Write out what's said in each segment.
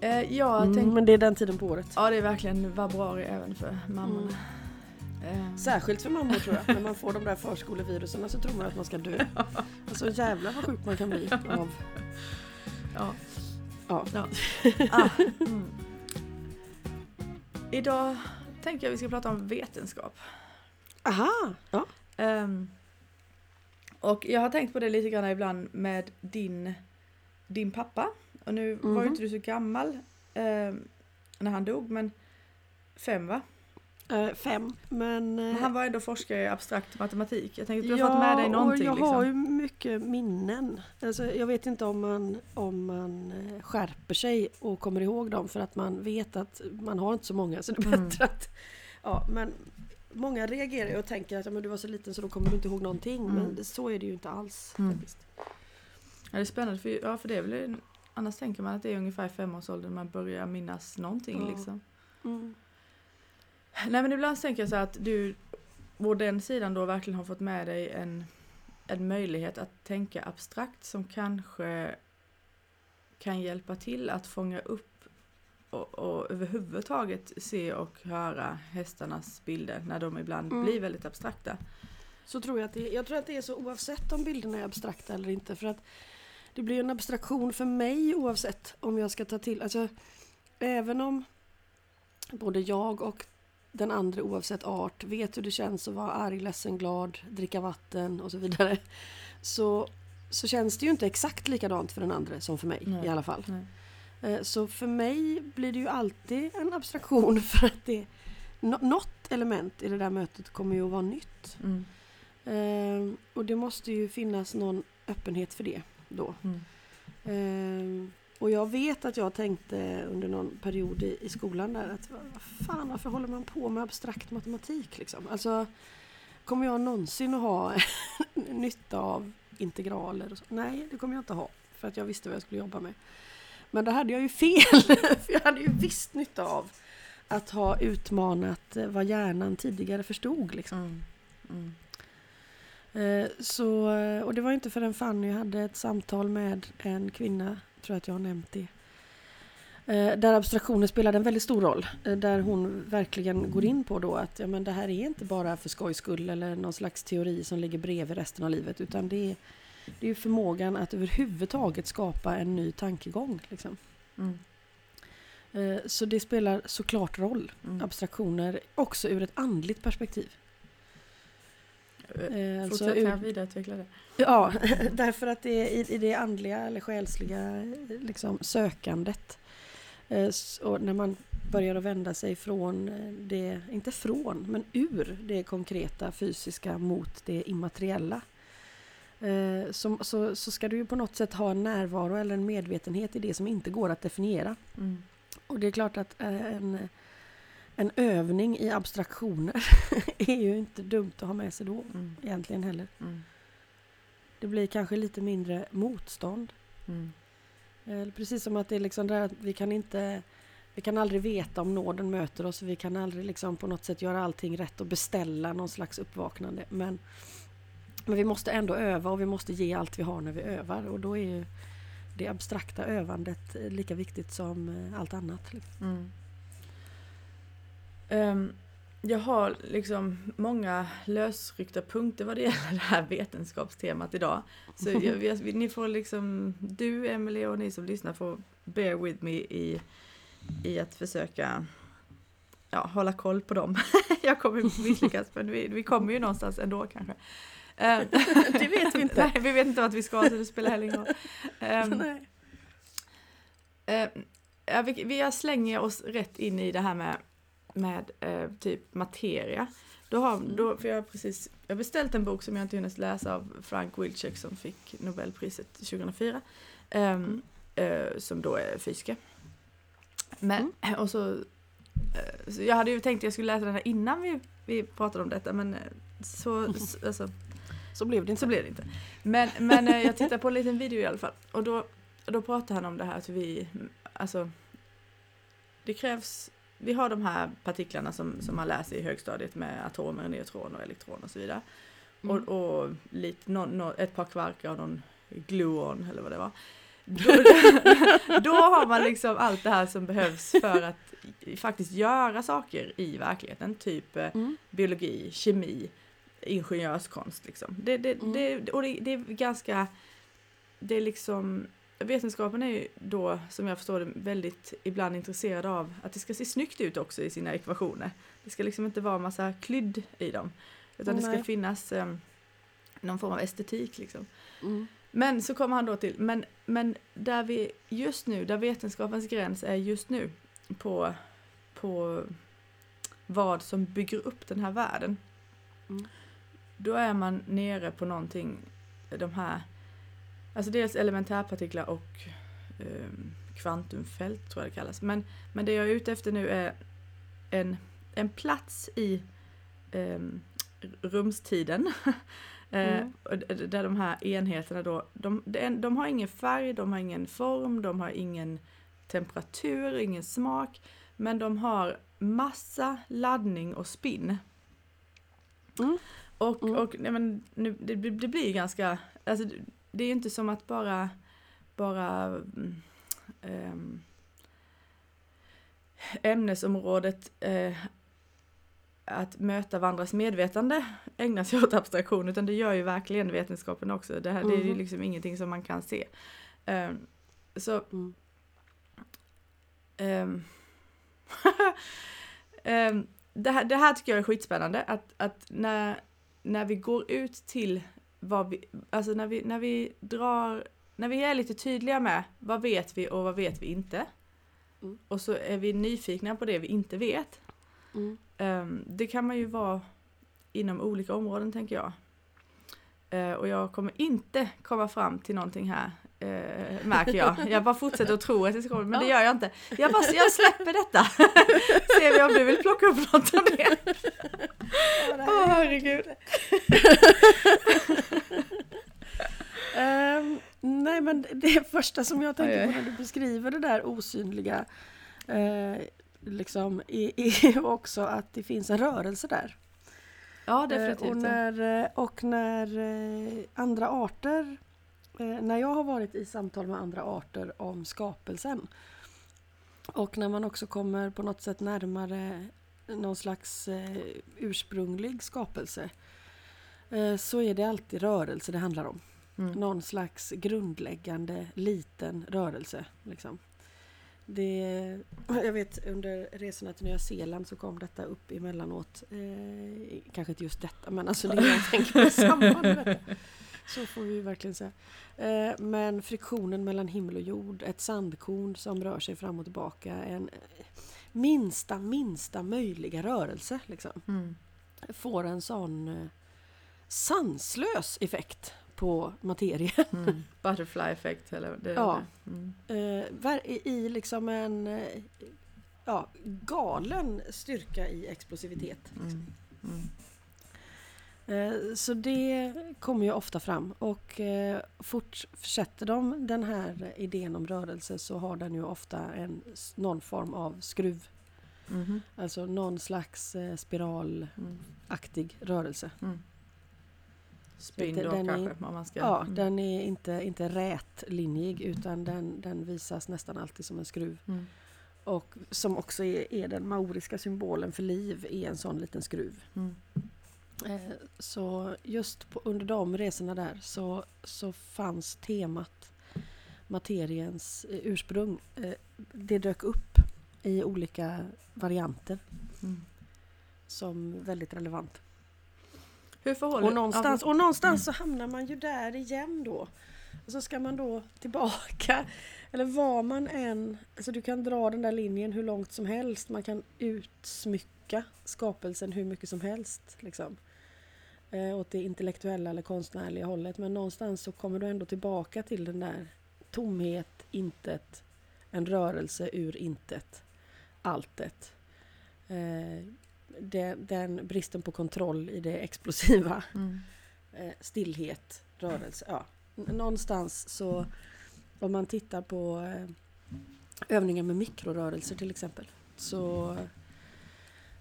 Eh, jag Mm, tänkte, men det är den tiden på året. ja det är verkligen vabruari även för mammorna. Eh, Särskilt för mammor tror jag. När man får de där förskolevirusen så tror man att man ska dö. Alltså jävlar vad sjuk man kan bli av... ja. Ja. Ja. Ah, mm. Idag tänker jag vi ska prata om vetenskap. Aha! Ja. Ehm, och jag har tänkt på det lite grann ibland med din, din pappa. Och nu var ju Mhm. inte du så gammal ehm, när han dog, men fem va? Eh, fem. Men... Men eh, han var ändå forskare i abstrakt matematik. Jag tänkte att du har fått med dig någonting. och jag har Liksom. ju mycket minnen. Alltså, jag vet inte om man, om man eh, skärper sig och kommer ihåg dem för att man vet att man har inte så många så det är Mm. bättre att... Ja, men många reagerar ju och tänker att ja, men du var så liten så då kommer du inte ihåg någonting. Mm. Men så är det ju inte alls. Mm. Faktiskt. Ja, det är spännande, för, ja, för det är väl Annars tänker man att det är ungefär i femårsåldern man börjar minnas någonting. Ja. Liksom. Mm. Nej men ibland tänker jag så att du på den sidan då verkligen har fått med dig en, en möjlighet att tänka abstrakt som kanske kan hjälpa till att fånga upp och, och överhuvudtaget se och höra hästarnas bilder när de ibland Mm. blir väldigt abstrakta. Så tror jag att det Jag tror att det är så oavsett om bilderna är abstrakta eller inte. För att det blir en abstraktion för mig oavsett om jag ska ta till. Alltså även om både jag och den andra oavsett art vet hur det känns att vara arg, ledsen, glad, dricka vatten och så vidare. Så, så känns det ju inte exakt likadant för den andra som för mig Nej. i alla fall. Nej. Eh, Så för mig blir det ju alltid en abstraktion för att det nå- något element i det där mötet kommer ju att vara nytt. Mm. Ehm, och det måste ju finnas någon öppenhet för det då. Mm. Ehm, och jag vet att jag tänkte under någon period i, i skolan där att fan varför håller man på med abstrakt matematik liksom? Alltså kommer jag någonsin att ha nytta av integraler? Nej, det kommer jag inte ha för att jag visste vad jag skulle jobba med. Men det hade jag ju fel, för jag hade ju visst nytta av att ha utmanat eh, vad hjärnan tidigare förstod. Liksom. Mm. Mm. Eh, Så, eh, och det var inte förrän Fanny hade ett samtal med en kvinna, tror jag att jag har nämnt det. eh, Där abstraktionen spelade en väldigt stor roll. Där hon verkligen går in på då att ja, men det här är inte bara för skojs skull eller någon slags teori som ligger bredvid resten av livet. Utan det är, det är förmågan att överhuvudtaget skapa en ny tankegång. Liksom. Mm. Så det spelar såklart roll, Mm. abstraktioner, också ur ett andligt perspektiv. Eh, alltså Fortsätt, vidareutveckla det? Ja, därför att det är i, det andliga eller själsliga liksom, sökandet. Eh, Och när man börjar att vända sig från eh, det, inte från, men ur det konkreta fysiska mot det immateriella. Så, så, så ska du ju på något sätt ha en närvaro eller en medvetenhet i det som inte går att definiera. Mm. Och det är klart att en, en övning i abstraktioner är ju inte dumt att ha med sig då Mm. egentligen heller. Mm. Det blir kanske lite mindre motstånd. Mm. Eh, Precis som att det är liksom där att vi kan inte vi kan aldrig veta om nåden möter oss. Vi kan aldrig liksom på något sätt göra allting rätt och beställa någon slags uppvaknande. Men, men vi måste ändå öva och vi måste ge allt vi har när vi övar. Och då är ju det abstrakta övandet lika viktigt som eh, allt annat. liksom. Mm. Ehm, jag har liksom många lösryckta punkter vad det gäller det här vetenskapstemat idag. Så jag, jag, ni får liksom, du Emelie och ni som lyssnar får bear with me i, i att försöka ja, hålla koll på dem. jag kommer misslyckas men vi, vi kommer ju någonstans ändå kanske. Ehm, Det vet vi inte. Nej, vi vet inte vart vi ska så det spelar heller ingen roll. Eh, ja, vi, vi slänger oss rätt in i det här med, med eh, typ materia. Då har, då, för jag har precis jag har beställt en bok som jag inte hunnit läsa av Frank Wilczek som fick Nobelpriset 2004. ehm, eh, som då är fysiker. Men, och så, eh, så jag hade ju tänkt att jag skulle läsa den här innan vi, vi pratade om detta men eh, så, så alltså, Så blev det inte. så blev det inte. Men, men eh, jag tittade på en liten video i alla fall. Och då, då pratade han om det här att vi, alltså, det krävs, vi har de här partiklarna som, som man läser i högstadiet med atomer, neutroner, elektroner och så vidare. Mm. Och, och lite, någon, nå- ett par kvarkar och någon gluon eller vad det var. då, då har man liksom allt det här som behövs för att faktiskt göra saker i verkligheten. Typ eh, Mm. biologi, kemi, ingenjörskonst liksom. Det, det, Mm. det, och det, det är ganska, det är liksom, vetenskapen är ju då, som jag förstår det, väldigt ibland intresserad av att det ska se snyggt ut också i sina ekvationer. Det ska liksom inte vara massa klydd i dem, utan det ska Nej. finnas eh, någon form av estetik liksom. Mm. Men så kommer han då till, men, men där vi just nu, där vetenskapens gräns är just nu på, på vad som bygger upp den här världen. Mm. Då är man nere på någonting, de här, alltså dels elementärpartiklar och um, kvantumfält tror jag det kallas. Men, men det jag är ute efter nu är en, en plats i rumstiden Eh, Mm. och d- Där de här enheterna då, de, de, har ingen färg, de har ingen form, de har ingen temperatur, ingen smak. Men de har massa laddning och spinn. Mm. Och, Mm. och nej men, nu, det, det det blir ganska, alltså det- är ju inte som att bara, bara mm, ehm, ämnesområdet eh, att möta varandras medvetande ägnar sig åt abstraktion, utan det gör ju verkligen vetenskapen också. Det, här, det är ju Mhm. liksom ingenting som man kan se. Ehm, så Mm. Ehm, det, här, det här tycker jag är skitspännande, att, att när, när vi går ut till vad vi, alltså när vi, när vi drar, när vi är lite tydliga med vad vet vi och vad vet vi inte. Mm. Och så är vi nyfikna på det vi inte vet. Mm. Ehm, det kan man ju vara inom olika områden tänker jag. Eh, och jag kommer inte komma fram till någonting här, eh, märker jag. Jag bara fortsätter att tro att det ska komma, men det gör jag inte. Jag, bara, jag släpper detta. Ser vi om du vill plocka upp något av det. Åh herregud. Ehm, nej men det första som jag tänker Oj, på när du beskriver det där osynliga eh, liksom är, är också att det finns en rörelse där. Ja Eh, definitivt. och när, eh, och när eh, andra arter, eh, när jag har varit i samtal med andra arter om skapelsen och när man också kommer på något sätt närmare någon slags eh, ursprunglig skapelse eh, så är det alltid rörelse det handlar om. Mm. Någon slags grundläggande liten rörelse. Liksom. Det, jag vet under resorna till Nya Zeeland så kom detta upp emellanåt. Eh, kanske inte just detta men alltså det jag tänker på samband med detta. Så får vi verkligen säga. Eh, men friktionen mellan himmel och jord, ett sandkorn som rör sig fram och tillbaka. En minsta, minsta möjliga rörelse. Liksom, Mm. får en sån eh, sanslös effekt på materie. Mm. Butterfly effect eller det. Ja. Mm. Eh, i, liksom en eh, ja, galen styrka i explosivitet. Mm. Mm. Eh, så det kommer ju ofta fram och fortsätter de den här idén om rörelse så har den ju ofta en, någon form av skruv. Mhm. Alltså någon slags spiralaktig Mm. rörelse. Mm. Spin Den- då den är- kanske om man ska. Ja, mm. den är inte, inte rätlinjig utan den, den visas nästan alltid som en skruv. Mm. Och som också är, är den maoriska symbolen för liv, är en sån liten skruv. Mm. Eh, så just på, under de resorna där så, så fanns temat materiens eh, ursprung. Eh, det dök upp i olika varianter Mm. som väldigt relevant. Hur förhåller Och någonstans, och någonstans så hamnar man ju där igen då. Och så ska man då tillbaka. Eller var man än... Alltså du kan dra den där linjen hur långt som helst. Man kan utsmycka skapelsen hur mycket som helst. Liksom. Eh, åt det intellektuella eller konstnärliga hållet. Men någonstans så kommer du ändå tillbaka till den där tomhet, intet, en rörelse ur intet, alltet. Eh, den, den bristen på kontroll i det explosiva Mm. eh, stillhet, rörelse. Ja. Någonstans så om man tittar på eh, övningar med mikrorörelser till exempel så,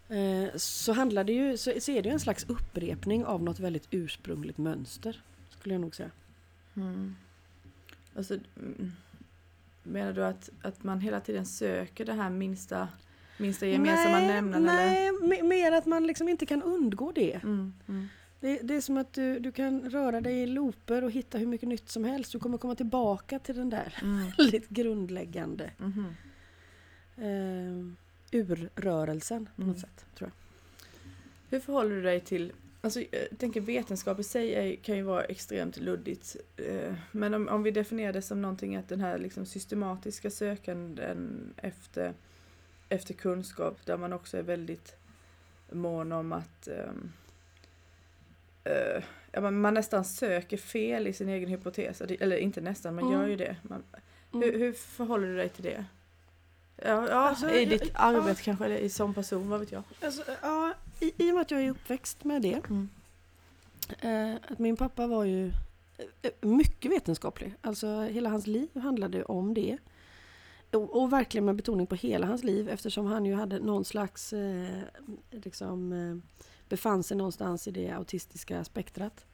eh, så handlar det ju så, så är det ju en slags upprepning av något väldigt ursprungligt mönster skulle jag nog säga. Mm. Alltså, mm, menar du att, att man hela tiden söker det här minsta, minsta gemensamma nämnaren? Nej, eller? mer att man liksom inte kan undgå det. Mm, mm. Det, det, är som att du, du kan röra dig i looper och hitta hur mycket nytt som helst. Du kommer komma tillbaka till den där Mm. väldigt grundläggande mhm. eh, urrörelsen på Mm. något sätt. tror jag. Hur förhåller du dig till, alltså jag tänker vetenskap i sig är, kan ju vara extremt luddigt. Eh, men om, om vi definierar det som någonting att den här liksom systematiska sökanden efter, efter kunskap där man också är väldigt mån om att eh, ja, man, man nästan söker fel i sin egen hypotes. Eller inte nästan, man Mm. gör ju det. Man, Mm. hur, hur förhåller du dig till det? Ja, ja Alltså, i jag- ditt ja. arbete kanske, eller i som person, vad vet jag. Alltså, ja, i, I och med att jag är uppväxt med det. Mm. Eh, att min pappa var ju eh, mycket vetenskaplig. Alltså hela hans liv handlade om det. Och, och verkligen med betoning på hela hans liv eftersom han ju hade någon slags, eh, liksom, eh, befann sig någonstans i det autistiska spektrat.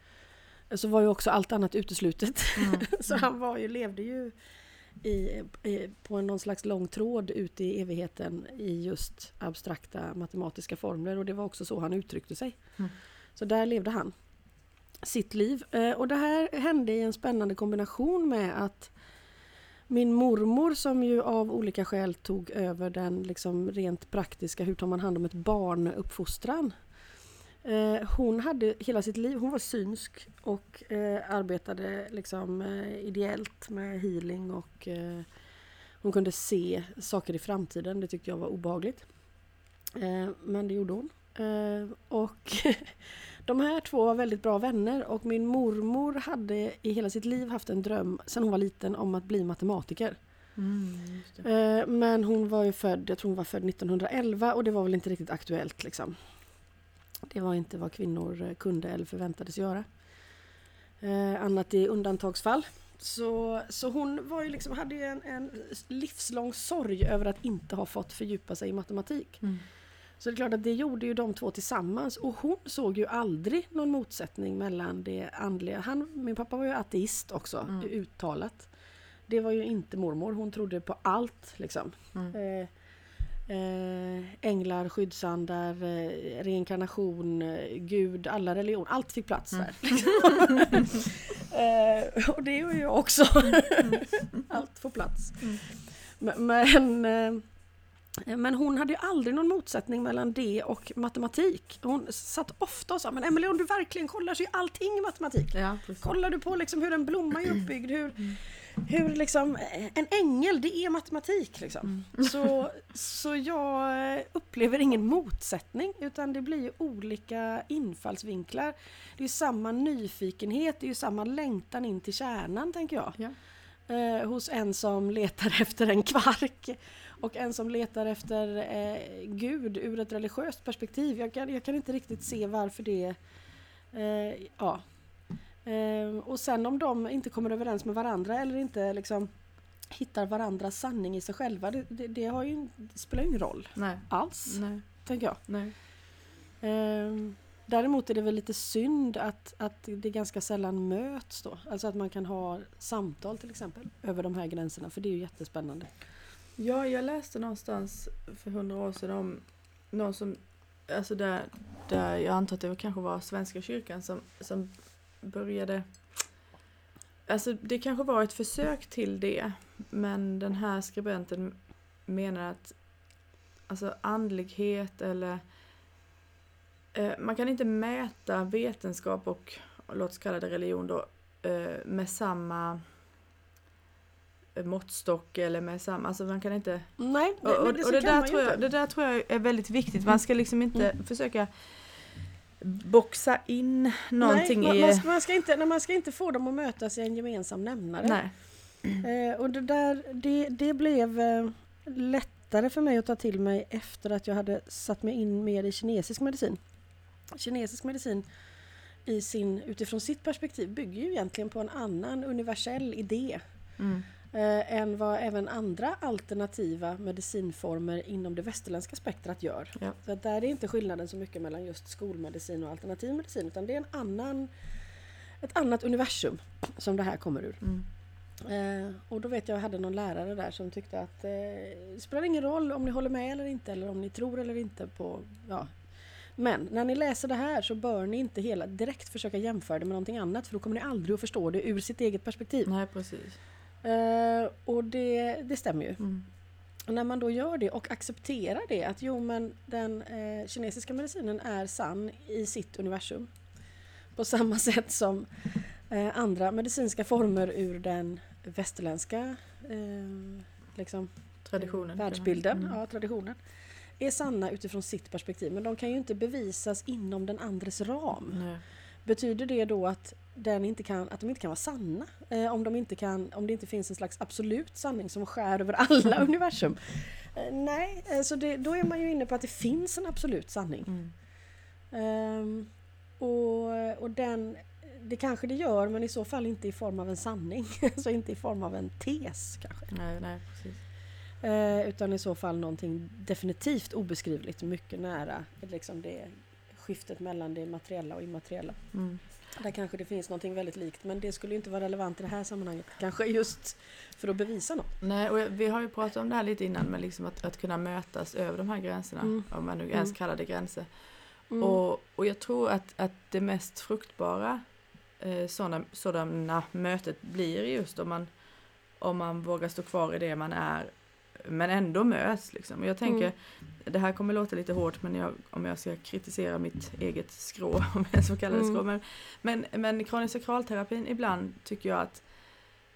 Så var ju också allt annat uteslutet. Mm. Så han var ju, levde ju i, i, på någon slags lång tråd ute i evigheten i just abstrakta matematiska formler och det var också så han uttryckte sig. Mm. Så där levde han sitt liv. Eh, och det här hände i en spännande kombination med att min mormor som ju av olika skäl tog över den liksom rent praktiska, hur tar man hand om ett barn, uppfostran. Eh, hon hade hela sitt liv, hon var synsk och eh, arbetade liksom eh, ideellt med healing och eh, hon kunde se saker i framtiden. Det tyckte jag var obehagligt. Eh, men det gjorde hon. Eh, och de här två var väldigt bra vänner och min mormor hade i hela sitt liv haft en dröm sedan hon var liten om att bli matematiker. Mm. Eh, Men hon var ju född, jag tror hon var född 1911 och det var väl inte riktigt aktuellt liksom. Det var inte vad kvinnor eh, kunde eller förväntades göra. Eh, annat i undantagsfall. Så, så hon var ju liksom, hade ju en, en livslång sorg över att inte ha fått fördjupa sig i matematik. Mm. Så det är klart att det gjorde ju de två tillsammans och hon såg ju aldrig någon motsättning mellan det andliga. Han, min pappa var ju ateist också, Mm. uttalat. Det var ju inte mormor, hon trodde på allt liksom. Mm. Eh, eh, änglar, skyddsandar, eh, reinkarnation, eh, Gud, alla religioner. Allt fick plats Mm. där. eh, och det gör jag också. allt får plats. Mm. Men, men, eh, men hon hade ju aldrig någon motsättning mellan det och matematik. Hon satt ofta och sa, men Emelie om du verkligen kollar så är allting matematik. Ja. Kollar du på liksom hur en blomma är uppbyggd, hur, Mm. hur liksom, eh, en ängel, det är matematik. Liksom. Mm. Så, så jag eh, upplever ingen motsättning utan det blir olika infallsvinklar. Det är ju samma nyfikenhet, det är ju samma längtan in till kärnan tänker jag. Ja. Eh, hos en som letar efter en kvark och en som letar efter eh, Gud ur ett religiöst perspektiv. Jag kan, jag kan inte riktigt se varför det... Eh, ja. Eh, och sen om de inte kommer överens med varandra eller inte liksom hittar varandras sanning i sig själva, det, det, det, har ju, det spelar ju ingen roll Nej. alls, Nej. tänker jag. Nej. Ehm, däremot är det väl lite synd att, att det ganska sällan möts då. Alltså att man kan ha samtal till exempel över de här gränserna för det är ju jättespännande. Ja, jag läste någonstans för hundra år sedan om någon som, alltså där, där jag antar att det kanske var Svenska kyrkan som, som började, alltså det kanske var ett försök till det, men den här skribenten menar att alltså andlighet eller eh, man kan inte mäta vetenskap och låt oss kalla det religion då eh, med samma måttstock eller med samma, alltså man kan inte Nej, och, och, men och det, där tror jag, det där tror jag är väldigt viktigt. Man ska liksom inte försöka boxa in någonting Nej, man, i... man, ska, man, ska inte, nej, man ska inte få dem att mötas i en gemensam nämnare. Nej. Eh, och det där, det, det blev eh, lättare för mig att ta till mig efter att jag hade satt mig in mer i kinesisk medicin. Kinesisk medicin i sin, utifrån sitt perspektiv bygger ju egentligen på en annan universell idé Mm. Eh, än vad även andra alternativa medicinformer inom det västerländska spektrat gör. Ja. Så att där är inte skillnaden så mycket mellan just skolmedicin och alternativ medicin utan det är en annan, ett annat universum som det här kommer ur. Mm. Eh, och då vet jag, jag hade någon lärare där som tyckte att eh, det spelar ingen roll om ni håller med eller inte eller om ni tror eller inte på... Ja. Men när ni läser det här så bör ni inte hela, direkt försöka jämföra det med någonting annat för då kommer ni aldrig att förstå det ur sitt eget perspektiv. Nej, precis. Eh, och det, det stämmer ju. Mm. Och när man då gör det och accepterar det att jo men den eh, kinesiska medicinen är sann i sitt universum. På samma sätt som eh, andra medicinska former ur den västerländska eh, liksom, Traditionen. världsbilden, Mm. ja, traditionen, är sanna utifrån sitt perspektiv. Men de kan ju inte bevisas inom den andres ram. Nej. Betyder det då att, den inte kan, att de inte kan vara sanna? Eh, om, de inte kan, om det inte finns en slags absolut sanning som skär över alla universum? Eh, nej, eh, så det, då är man ju inne på att det finns en absolut sanning. Mm. Ehm, och, och den, det kanske det gör men i så fall inte i form av en sanning. så inte i form av en tes kanske. Nej, nej, precis. Eh, utan i så fall någonting definitivt obeskrivligt, mycket nära liksom det skiftet mellan det materiella och immateriella. Mm. Där kanske det finns någonting väldigt likt men det skulle ju inte vara relevant i det här sammanhanget. Kanske just för att bevisa något. Nej, och vi har ju pratat om det här lite innan, men liksom att, att kunna mötas över de här gränserna, Mm. om man nu Mm. ens kallar det gränser. Mm. Och, och jag tror att, att det mest fruktbara eh, sådana, sådana mötet blir just om man, om man vågar stå kvar i det man är, men ändå möts. Liksom. Och jag tänker, Mm. det här kommer låta lite hårt men jag, om jag ska kritisera mitt eget skrå, om jag så kallar det Mm. skrå. Men, men, men kronisk sakralterapin ibland tycker jag att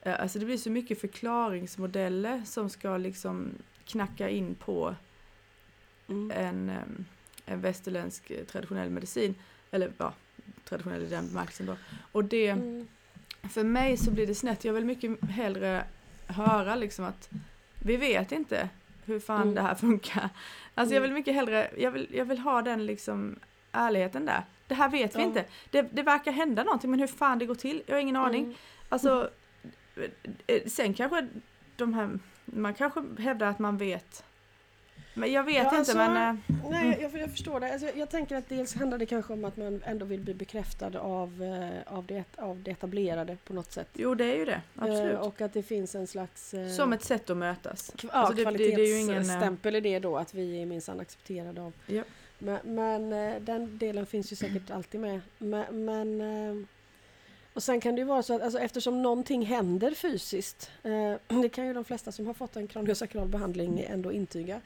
eh, alltså det blir så mycket förklaringsmodeller som ska liksom knacka in på Mm. en, en västerländsk traditionell medicin. Eller ja, traditionell i den bemärkelsen då. Och det, Mm. för mig så blir det snett. Jag vill mycket hellre höra liksom att vi vet inte hur fan Mm. det här funkar. Alltså jag Mm. vill mycket hellre, jag vill, jag vill ha den liksom ärligheten där. Det här vet vi Ja. inte. Det, det verkar hända någonting men hur fan det går till, jag har ingen aning. Mm. Alltså, eh, sen kanske de här, man kanske hävdar att man vet. Men jag vet Ja, inte alltså, men... eh, Nej, jag, jag förstår det. Alltså, jag tänker att dels handlar det kanske om att man ändå vill bli bekräftad av, eh, av, det, av det etablerade på något sätt. Jo det är ju det, absolut. Eh, och att det finns en slags... eh, Som ett sätt att mötas. Kv- Ja, Alltså, det- det- det är ju ingen, eh, kvalitetsstämpel i det då att vi är minsann accepterade av. Ja. Men, men eh, den delen finns ju säkert alltid med. Men, men, eh, och sen kan det ju vara så att alltså, eftersom någonting händer fysiskt, eh, det kan ju de flesta som har fått en kraniosakral behandling ändå intyga.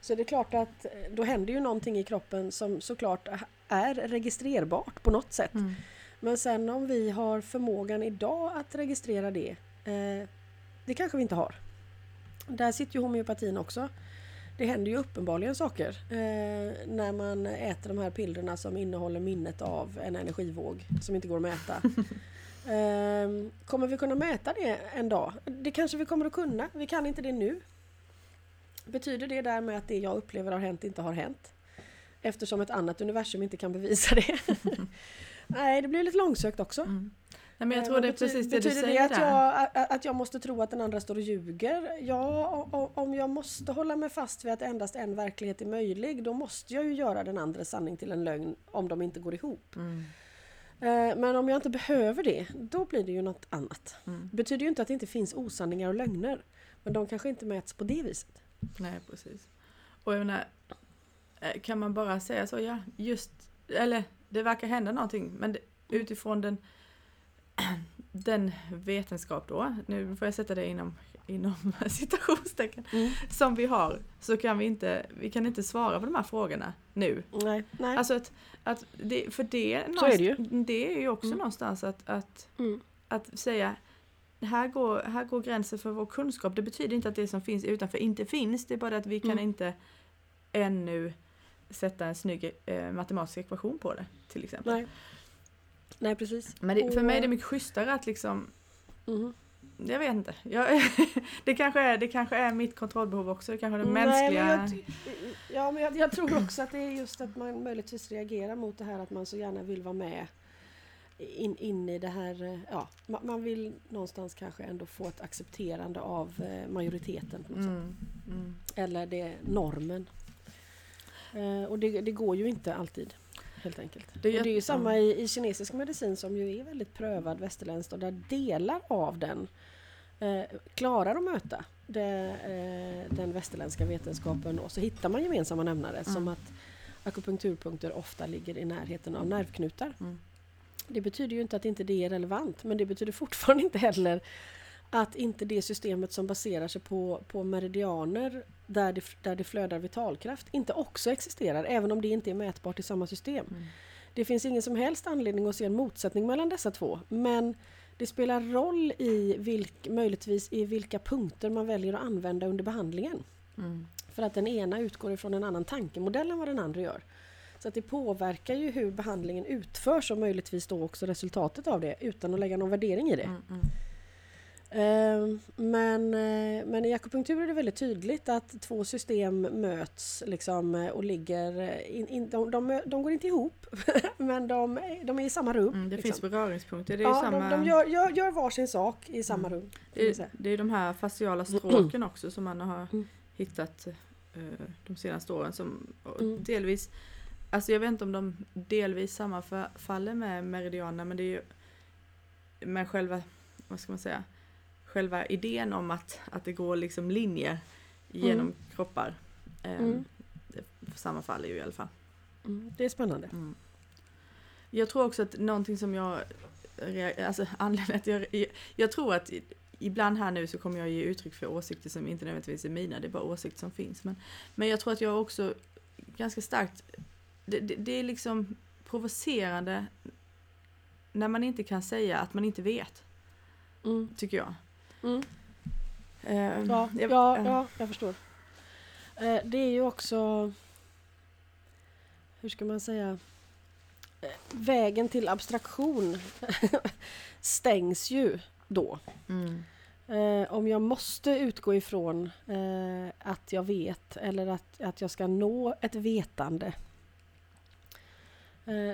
Så det är klart att eh, då händer ju någonting i kroppen som såklart är registrerbart på något sätt. Mm. Men sen om vi har förmågan idag att registrera det, eh, det kanske vi inte har. Där sitter ju homeopatin också. Det händer ju uppenbarligen saker eh, när man äter de här pillerna som innehåller minnet av en energivåg som inte går att mäta. eh, kommer vi kunna mäta det en dag? Det kanske vi kommer att kunna. Vi kan inte det nu. Betyder det därmed att det jag upplever har hänt inte har hänt? Eftersom ett annat universum inte kan bevisa det. Nej, det blir lite långsökt också. Mm. Nej, men jag Eh, tror det är precis det du betyder säger det att jag, att- jag måste tro att den andra står och ljuger? Ja, om jag måste hålla mig fast vid att endast en verklighet är möjlig, då måste jag ju göra den andres sanning till en lögn om de inte går ihop. Mm. Eh, Men om jag inte behöver det, då blir det ju något annat. Mm. Det betyder ju inte att det inte finns osanningar och lögner, men de kanske inte mäts på det viset. Nej, precis. Och jag menar, eh, kan man bara säga så, ja, just, eller det verkar hända någonting, men det, utifrån den, den vetenskap då, nu får jag sätta det inom, inom citationstecken, som vi har, så kan vi inte, vi kan inte svara på de här frågorna nu. Nej, nej. Alltså att, att det, för det, är det ju. det är ju också Mm. någonstans att, att, Mm. att säga här går, här går gränsen för vår kunskap. Det betyder inte att det som finns utanför inte finns. Det är bara det att vi kan Mm. inte ännu sätta en snygg eh, matematisk ekvation på det. Till exempel. nej. nej, precis. Men det, för mig är det mycket schysstare att liksom Mhm. jag vet inte. Jag, det, kanske är, det kanske är mitt kontrollbehov också. Det kanske är det mänskliga. Nej, men jag, ja, men jag, jag tror också att det är just att man möjligtvis reagerar mot det här att man så gärna vill vara med in, in i det här. eh, Ja, man, vill någonstans kanske ändå få ett accepterande av eh, majoriteten. På något sätt. Mm, mm. Eller det normen. Eh, och det, det går ju inte alltid. Helt enkelt. Det är och det är ju samma i, i kinesisk medicin som ju är väldigt prövad västerländskt och där delar av den eh, klarar att möta det, eh, den västerländska vetenskapen och så hittar man gemensamma nämnare Mm. som att akupunkturpunkter ofta ligger i närheten av nervknutar. Mm. Det betyder ju inte att inte det är relevant men det betyder fortfarande inte heller att inte det systemet som baserar sig på, på meridianer där det, där det flödar vitalkraft inte också existerar även om det inte är mätbart i samma system. Mm. Det finns ingen som helst anledning att se en motsättning mellan dessa två men det spelar roll i vilk, möjligtvis i vilka punkter man väljer att använda under behandlingen. Mm. För att den ena utgår ifrån en annan tankemodell än vad den andra gör. Så att det påverkar ju hur behandlingen utförs och möjligtvis då också resultatet av det utan att lägga någon värdering i det. Mm. Mm. Ehm, Men, eh, men i akupunktur är det väldigt tydligt att två system möts liksom, eh, och ligger... eh, In, in, de, de, de går inte ihop men de, de är i samma rum. Mm. Det liksom. finns beröringspunkter. Det är, ja, samma, de, de gör, gör, gör varsin sak i samma rum. kan det, det är de här faciala stråken också som man har Mm. hittat de senaste åren. Som Mm. delvis, alltså jag vet inte om de delvis sammanfaller med meridianerna men det är ju med själva, vad ska man säga, själva idén om att, att det går liksom linjer genom Mm. kroppar. Eh, Mm. Det sammanfaller ju i alla fall. Mm, det är spännande. Mm. Jag tror också att någonting som jag, alltså anledningen att jag, jag, jag tror att ibland här nu så kommer jag ge uttryck för åsikter som inte nödvändigtvis är mina, det är bara åsikter som finns. Men, men jag tror att jag också ganska starkt, det, det, det är liksom provocerande när man inte kan säga att man inte vet, Mm. tycker jag. Mm. Eh, Ja, jag- ja, eh, ja, jag förstår. Eh, Det är ju också... Hur ska man säga? Eh, Vägen till abstraktion stängs ju då. Mm, om jag måste utgå ifrån att jag vet eller att, att jag ska nå ett vetande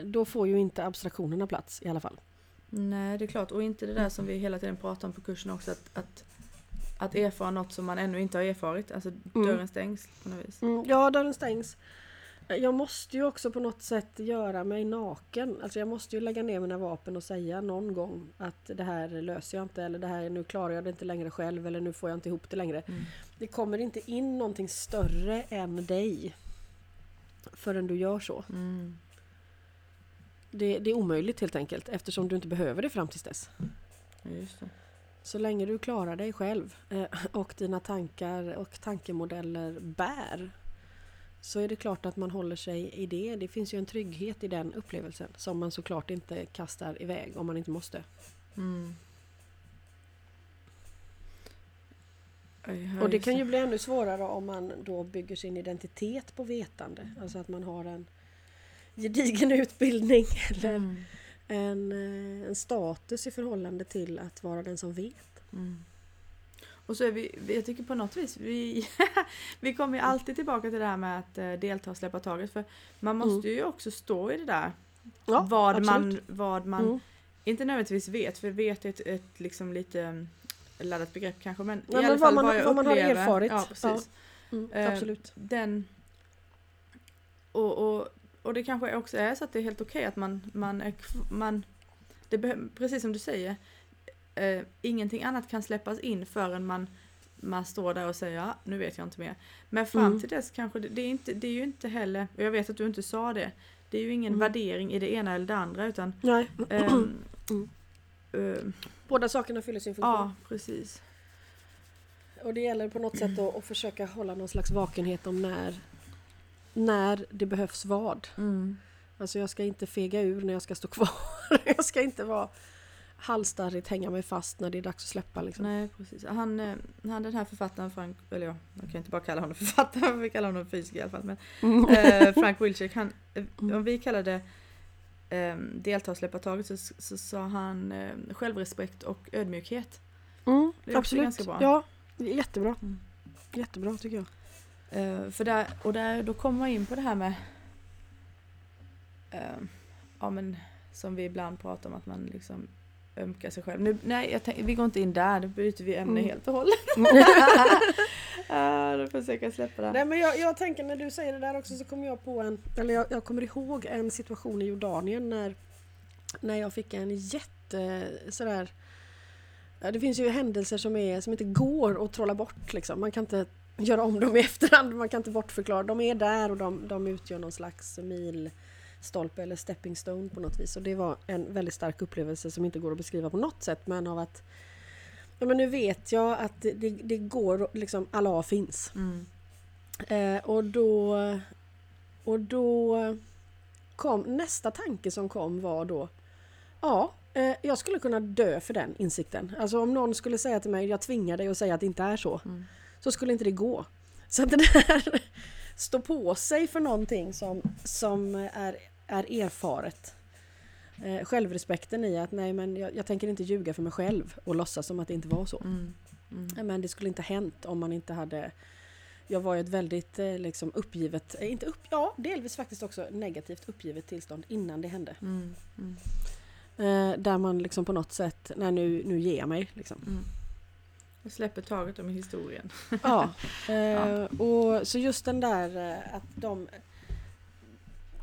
då får ju inte abstraktionerna plats i alla fall. Nej, det är klart. Och inte det där som vi hela tiden pratar om på kursen också, att, att, att erfara något som man ännu inte har erfarit. Alltså dörren stängs på något vis. Mm, ja, dörren stängs. Eh, Jag måste ju också på något sätt göra mig naken. Alltså jag måste ju lägga ner mina vapen och säga någon gång att det här löser jag inte eller det här, nu klarar jag det inte längre själv eller nu får jag inte ihop det längre. Mm. Det kommer inte in någonting större än dig förrän du gör så. Mm. Det, det är omöjligt helt enkelt eftersom du inte behöver det fram tills dess. Just det. Så länge du klarar dig själv eh, och dina tankar och tankemodeller bär så är det klart att man håller sig i det. Det finns ju en trygghet i den upplevelsen som man såklart inte kastar iväg om man inte måste. Mm. Och det kan ju bli ännu svårare om man då bygger sin identitet på vetande. Alltså att man har en gedigen utbildning eller Mm. en, eh, en status i förhållande till att vara den som vet. Mm. Och så är vi, jag tycker på något vis, vi, vi kommer ju alltid tillbaka till det här med att eh, delta och släppa taget. För man måste ju också stå i det där. Mm. Ja, vad, man, vad man Mm. inte nödvändigtvis vet, för vet är ett, ett liksom lite mm, laddat begrepp kanske. Men Ja, i men alla vad fall man- vad jag vad man har erfarit. Ja, precis. Mm, Eh, absolut. Den... Och, och, och det kanske också är så att det är helt okej att man, man är man, det Precis som du säger, eh, ingenting annat kan släppas in förrän man, man står där och säger ja, nu vet jag inte mer. Men fram Mm. till dess kanske det, det, är inte, det är ju inte heller, och jag vet att du inte sa det, det är ju ingen Mm. värdering i det ena eller det andra utan Nej. ehm, Mm. eh, Båda sakerna fyller sin funktion. Ja, precis. Och det gäller på något sätt att, att försöka hålla någon slags vakenhet om när, när det behövs vad. Mm. Alltså jag ska inte fega ur när jag ska stå kvar. jag ska inte vara halsstarrigt hänga mig fast när det är dags att släppa. Liksom. Nej, precis. Han, eh, han den här författaren, Frank, eller ja, jag kan inte bara kalla honom författare, jag vill kalla honom fysiker i alla fall. Men, Mm. eh, Frank Wilczek, han, eh, Mm. om vi kallade eh, delta och släppa taget så, så sa han eh, självrespekt och ödmjukhet. Mm, Det är absolut. ganska bra. Ja, det jättebra. Mm. Jättebra tycker jag. Eh, för där, och där, då kommer man in på det här med eh, ja men som vi ibland pratar om att man liksom ömkar sig själv. Nu, nej, tänk, vi går inte in där, nu byter vi ämne Mm. helt och hållet. uh, då försöker jag släppa det. Nej, men jag, jag tänker när du säger det där också så kommer jag på en, eller jag, jag kommer ihåg en situation i Jordanien när, när jag fick en jätte sådär det finns ju händelser som, är, som inte går att trolla bort. Liksom. Man kan inte göra om dem i efterhand, man kan inte bortförklara. De är där och de, de utgör någon slags milstolpe eller stepping stone på något vis. Och det var en väldigt stark upplevelse som inte går att beskriva på något sätt men av att ja, men nu vet jag att det, det, det går, liksom Allah finns. Mm. Eh, och då och då kom nästa tanke som kom var då Ja, eh, jag skulle kunna dö för den insikten. Alltså om någon skulle säga till mig jag tvingar dig att säga att det inte är så. Mm. Så skulle inte det gå. Så att det där stå på sig för någonting som, som är, är erfaret. Eh, självrespekten i att nej men jag, jag, tänker inte ljuga för mig själv och låtsas som att det inte var så. Mm. Mm. Men det skulle inte hänt om man inte hade jag var i ett väldigt eh, liksom, uppgivet, eh, inte upp, ja delvis faktiskt också negativt uppgivet tillstånd innan det hände. Mm. Mm. Eh, där man liksom på något sätt, nej nu, nu ger jag mig. Liksom. Jag släpper taget om historien. Ja, eh, ja. Och, så just den där eh, att de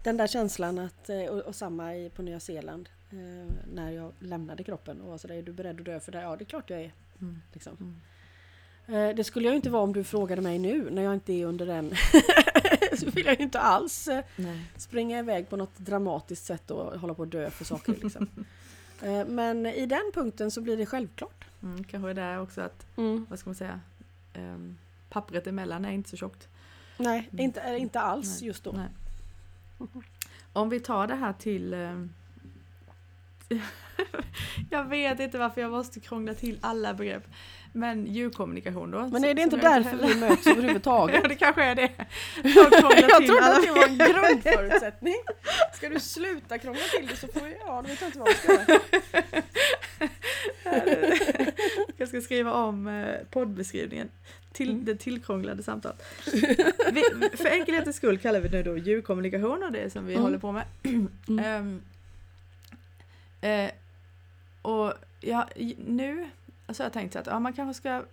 Den där känslan att, och, och samma i, på Nya Zeeland eh, när jag lämnade kroppen och var sådär, är du beredd att dö för det? Ja det är klart jag är. Mm. Liksom. Mm. Eh, det skulle jag inte vara om du frågade mig nu när jag inte är under den. så vill jag ju inte alls eh, Nej. springa iväg på något dramatiskt sätt och hålla på att dö för saker. Liksom. Eh, Men i den punkten så blir det självklart. Mm, kanske det är också att, Mm. vad ska man säga, um, pappret emellan är inte så tjockt. Nej, Mm. inte, inte alls Nej. just då. Nej. Om vi tar det här till... ehm, jag vet inte varför jag måste krångla till alla begrepp. Men ljudkommunikation då. Men är det inte därför vi möts överhuvudtaget? Ja, det kanske är det. Jag trodde alla att det var en grundförutsättning. Ska du sluta krångla till det så får jag, ja, då vet jag inte vad jag ska göra. Jag ska skriva om eh, poddbeskrivningen till Mm. det tillkrånglade samtalet. Vi, för enkelhetens skull kallar vi det då ljudkommunikation och det som vi Mm. håller på med. Mm. Ehm, eh, och ja, nu alltså jag tänkt så att ja, man kanske ska...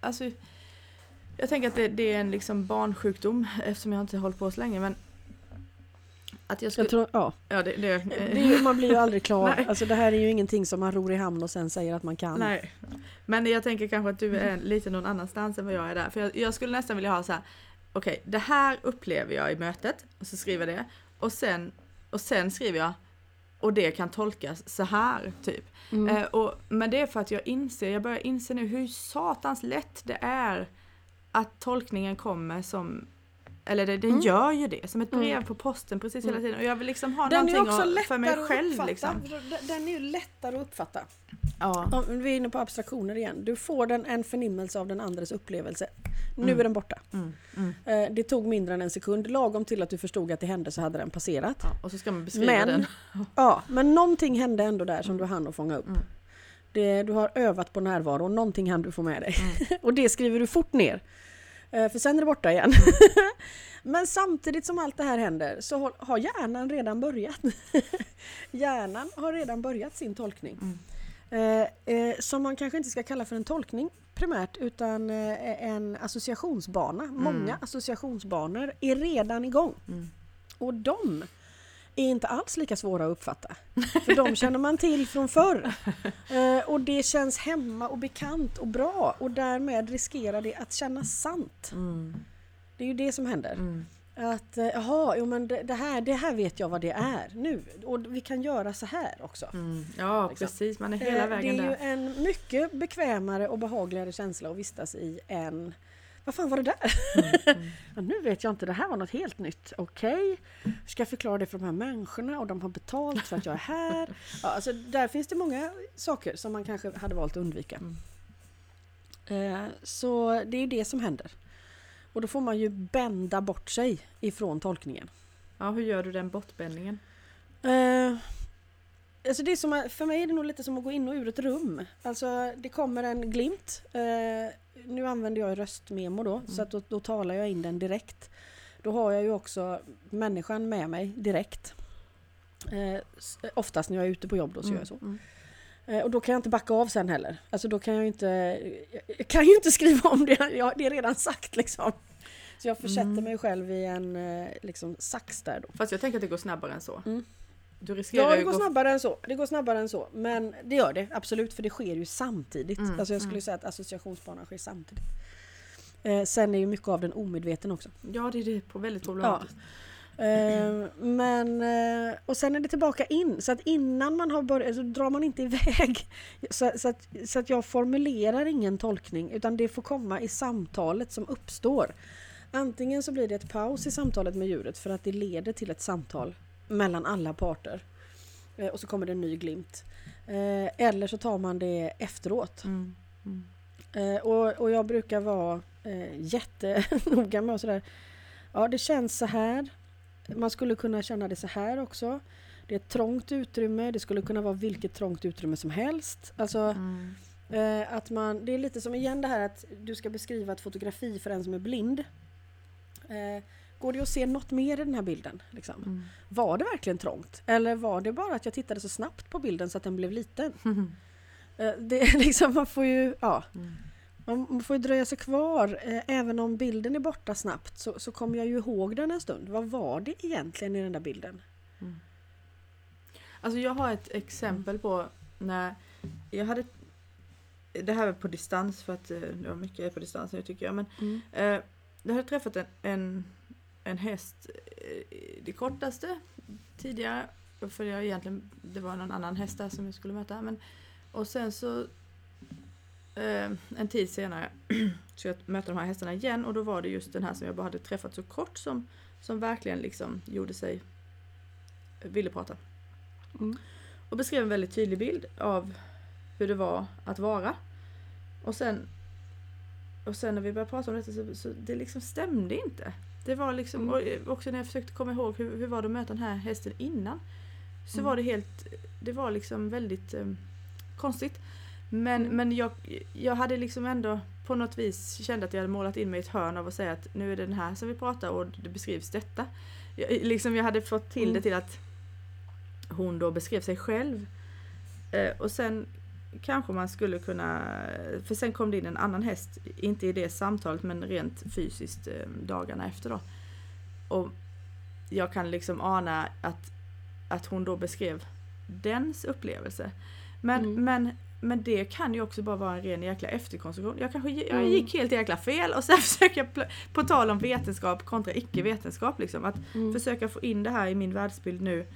Alltså, jag tänker att det, det är en liksom barnsjukdom eftersom jag inte har hållit på så länge men att jag skulle... Jag tror, ja. ja, det, det, Det ju, man blir ju aldrig klar. Nej. Alltså det här är ju ingenting som man ror i hamn och sen säger att man kan. Nej. Men jag tänker kanske att du är lite någon annanstans än vad jag är där. För jag, jag skulle nästan vilja ha så här. Okej, det här upplever jag i mötet. Och så skriver jag det. Och sen, och sen skriver jag. Och det kan tolkas så här, typ. Mm. Eh, och, men det är för att jag inser, jag börjar inse nu hur satans lätt det är att tolkningen kommer som eller det, den Mm. gör ju det, som ett brev Mm. på posten precis Mm. hela tiden. Och jag vill liksom ha Den någonting att- för mig själv. Liksom. Den- Den är ju lättare att uppfatta. Ja. Om vi är inne på abstraktioner igen. Du får den en förnimmelse av den andres upplevelse. Nu Mm. är den borta. Mm, mm. Eh, Det tog mindre än en sekund. Lagom till att du förstod att det hände så hade den passerat. Ja, och så ska man beskriva Men, den. ja, men någonting hände ändå där som du hann att fånga upp. Det, du har övat på närvaro och någonting hann du få med dig. Och det skriver du fort ner. Eh, För sen är det borta igen. Men samtidigt som allt det här händer så har hjärnan redan börjat. hjärnan har redan börjat sin tolkning. Mm. Eh, eh, som man kanske inte ska kalla för en tolkning primärt utan eh, en associationsbana. Många associationsbanor är redan igång. Mm. Och de är inte alls lika svåra att uppfatta. För de känner man till från förr. Eh, och det känns hemma och bekant och bra och därmed riskerar det att kännas sant. Mm. Det är ju det som händer. Mm. Att eh, jaha, jo, men det, det, här, det här vet jag vad det är nu. Och vi kan göra så här också. Mm. Ja, Liksom. precis. Man är hela Eh, vägen det är ju där. en mycket bekvämare och behagligare känsla att vistas i än vad fan var det där? Mm. Ja, nu vet jag inte, det här var något helt nytt. Okej, ska jag förklara det för de här människorna och de har betalt för att jag är här. Ja, alltså, där finns det många saker som man kanske hade valt att undvika. Mm. Eh, så det är ju det som händer. Och då får man ju bända bort sig ifrån tolkningen. Ja, hur gör du den bortbändningen? Eh, alltså det är som, för mig är det nog lite som att gå in och ur ett rum. Alltså det kommer en glimt. Eh, nu använder jag röstmemo då, så att då, då talar jag in den direkt. Då har jag ju också människan med mig direkt. Eh, oftast när jag är ute på jobb då så gör jag så. Mm. Eh, och då kan jag inte backa av sen heller. Alltså då kan jag inte, jag kan ju inte skriva om det, jag, det är redan sagt liksom. Så jag försätter Mm. mig själv i en eh, liksom, sax där då. Fast jag tänker att det går snabbare än så. Mm. du riskerar Ja, det går gå- snabbare än så. Det går snabbare än så. Men det gör det absolut, för det sker ju samtidigt. Mm, Alltså jag skulle mm. säga att associationsbanan sker samtidigt. Eh, sen är ju mycket av den omedveten också. Ja, det är det på väldigt problematiskt. Eh, men, eh, och sen är det tillbaka in. Så att innan man har börjat så drar man inte iväg. Så, så, att, så att jag formulerar ingen tolkning utan det får komma i samtalet som uppstår. Antingen så blir det ett paus i samtalet med djuret för att det leder till ett samtal mellan alla parter. Eh, och så kommer det en ny glimt. Eh, eller så tar man det efteråt. Mm. Mm. Och, och jag brukar vara jättenoga med och sådär. Ja, det känns så här. Man skulle kunna känna det så här också. Det är ett trångt utrymme. Det skulle kunna vara vilket trångt utrymme som helst. Alltså Mm. eh, att man, det är lite som igen det här att du ska beskriva ett fotografi för en som är blind. Eh, går det att se något mer i den här bilden? Liksom? Mm. Var det verkligen trångt? Eller var det bara att jag tittade så snabbt på bilden så att den blev liten? Mm. Eh, det liksom, man får ju, ja. Mm. Man får ju dröja sig kvar. Eh, även om bilden är borta snabbt så, så kommer jag ju ihåg den en stund. Vad var det egentligen i den där bilden? Alltså jag har ett exempel på när jag hade det här är på distans för att eh, ja, mycket är på distans nu tycker jag men eh, jag hade träffat en, en, en häst eh, det kortaste tidigare för jag egentligen det var någon annan häst där som jag skulle möta men och sen så en tid senare så jag mötte de här hästarna igen och då var det just den här som jag bara hade träffat så kort som, som verkligen liksom gjorde sig ville prata. Mm. Och beskrev en väldigt tydlig bild av hur det var att vara. Och sen, och sen när vi började prata om detta så, så det liksom stämde inte. Det var liksom, Mm. eh, också när jag försökte komma ihåg hur, hur var det att möta den här hästen innan. Så Mm. var det helt, det var liksom väldigt eh, konstigt. Men, Mm. men jag, jag hade liksom ändå på något vis kände att jag hade målat in mig i ett hörn av att säga att nu är det den här som vi pratar och det beskrivs detta. Jag, liksom jag hade fått till Mm. det till att hon då beskrev sig själv. Eh, och sen kanske man skulle kunna, för sen kom det in en annan häst, inte i det samtalet men rent fysiskt eh, dagarna efter då. Och jag kan liksom ana att, att hon då beskrev dens upplevelse. Men, Mm. men, men det kan ju också bara vara en ren jäkla efterkonstruktion. Jag kanske jag Mm. gick helt jäkla fel och sen försöker jag, på tal om vetenskap kontra icke-vetenskap liksom, att Mm. försöka få in det här i min världsbild nu.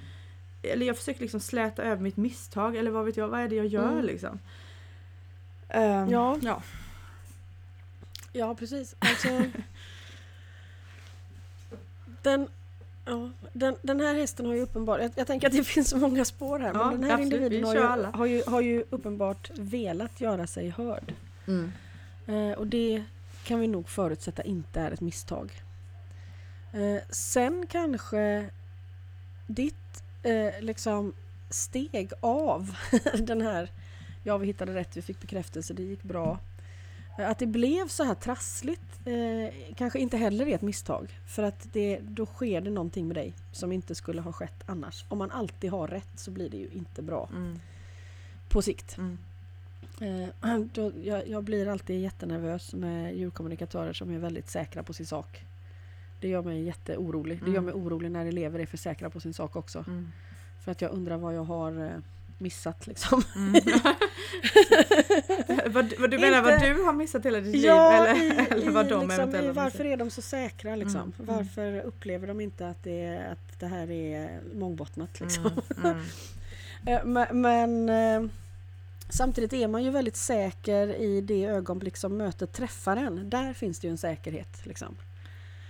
Eller jag försöker liksom släta över mitt misstag eller vad vet jag, vad är det jag gör Mm. liksom. Ehm, Ja. ja. Ja, precis. Alltså, den, ja, den, den här hästen har ju uppenbart, jag, jag tänker att det finns så många spår här, Ja, men den här absolut. individen Vi har ju, har, ju, har ju uppenbart velat göra sig hörd. Mm. Eh, och det kan vi nog förutsätta inte är ett misstag. Eh, sen kanske ditt eh, liksom steg av den här, ja vi hittade rätt, vi fick bekräftelse, det gick bra. Eh, Att det blev så här trassligt eh, kanske inte heller är ett misstag. För att det, då sker det någonting med dig som inte skulle ha skett annars. Om man alltid har rätt så blir det ju inte bra Mm. på sikt. Mm. Eh, då, jag, jag blir alltid jättenervös med djurkommunikatörer som är väldigt säkra på sin sak. Det gör mig jätteorolig. Det gör Mm. mig orolig när elever är för säkra på sin sak också. Mm. För att jag undrar vad jag har eh, missat liksom. Mm. vad, vad du menar vad Inte- du har missat hela ditt Ja, liv i, eller, eller vad i, de liksom, i varför är de så säkra liksom? Mm, mm. Varför upplever de inte att det, är- att det här är mångbottnat liksom? Mm, mm. Eh, Men, men eh, samtidigt är man ju väldigt säker i det ögonblick som mötet träffar en. Där finns det ju en säkerhet. Liksom.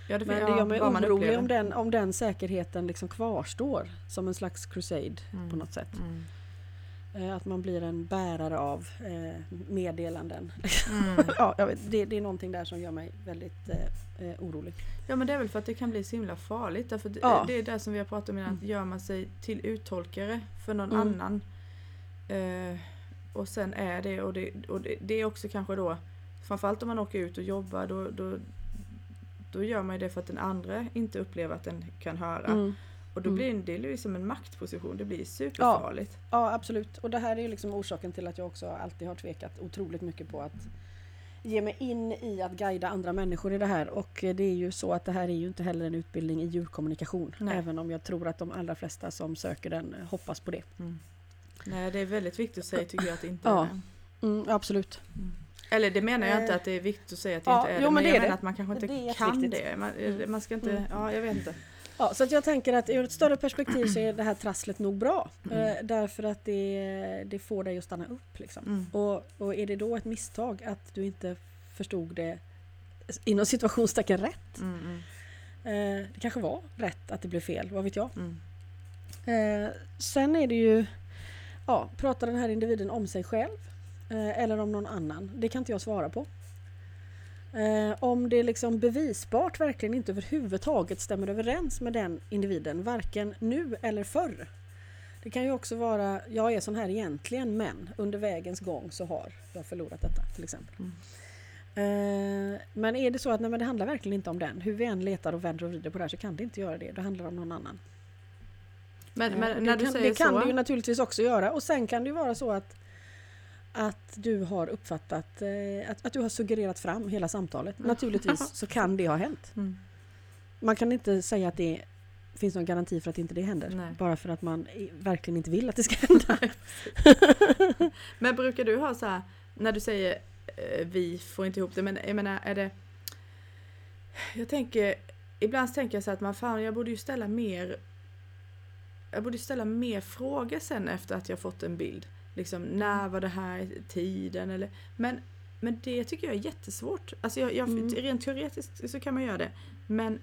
Ja, det, Men det gör mig vad orolig om den, om den säkerheten liksom kvarstår som en slags crusade Mm. på något sätt. Mm. Eh, Att man blir en bärare av eh, meddelanden. Mm. ja, vet, det, det är någonting där som gör mig väldigt eh, eh, orolig. Ja men det är väl för att det kan bli så himla farligt. Därför det, Ja. det är det som vi har pratat om innan, att gör man sig till uttolkare för någon Mm. annan eh, och sen är det och, det och det, det är också kanske då framförallt om man åker ut och jobbar då, då, då gör man ju det för att den andra inte upplever att den kan höra. Mm. Och då Mm. blir det, det är liksom en maktposition, det blir superfarligt. Ja, absolut. Och det här är ju liksom orsaken till att jag också alltid har tvekat otroligt mycket på att ge mig in i att guida andra människor i det här och det är ju så att det här är ju inte heller en utbildning i djurkommunikation. Nej. Även om jag tror att de allra flesta som söker den hoppas på det. Mm. Nej, det är väldigt viktigt att säga tycker jag att det inte Ja. är det. Mm, absolut. Eller det menar jag inte Eh, att det är viktigt att säga att det ja, inte är jo, det. men Men det jag är menar det. att man kanske Det inte kan det. Man, Mm. man ska inte, Mm. ja jag vet inte. Ja, så att jag tänker att ur ett större perspektiv så är det här trasslet nog bra. Mm. Eh, därför att det, det får dig att stanna upp. Liksom. Mm. Och, och är det då ett misstag att du inte förstod det inom situationstecken rätt? Mm, mm, Eh, det kanske var rätt att det blev fel, vad vet jag? mm. Eh, sen är det ju, ja, pratar den här individen om sig själv eller om någon annan? Det kan inte jag svara på. Eh, om det liksom bevisbart verkligen inte överhuvudtaget stämmer överens med den individen, varken nu eller förr. Det kan ju också vara, jag är sån här egentligen men under vägens gång så har jag förlorat detta till exempel. Mm. Eh, men är det så att nej, men det handlar verkligen inte om den, hur vi än letar och vänder och vrider på det här så kan det inte göra det, det handlar om någon annan. Men, men det när du kan, det kan det ju naturligtvis också göra och sen kan det ju vara så att att du har uppfattat eh, att, att du har suggererat fram hela samtalet. Naturligtvis så kan det ha hänt. Mm. Man kan inte säga att det finns någon garanti för att inte det händer. Nej. Bara för att man verkligen inte vill att det ska hända. Men brukar du ha så här, när du säger eh, vi får inte ihop det, men jag menar är det... Jag tänker, ibland tänker jag så här att man fan jag borde ju ställa mer jag borde ställa mer frågor sen efter att jag fått en bild. Liksom när var det här tiden eller men, men det tycker jag är jättesvårt. Alltså jag, jag, Mm. rent teoretiskt så kan man göra det. Men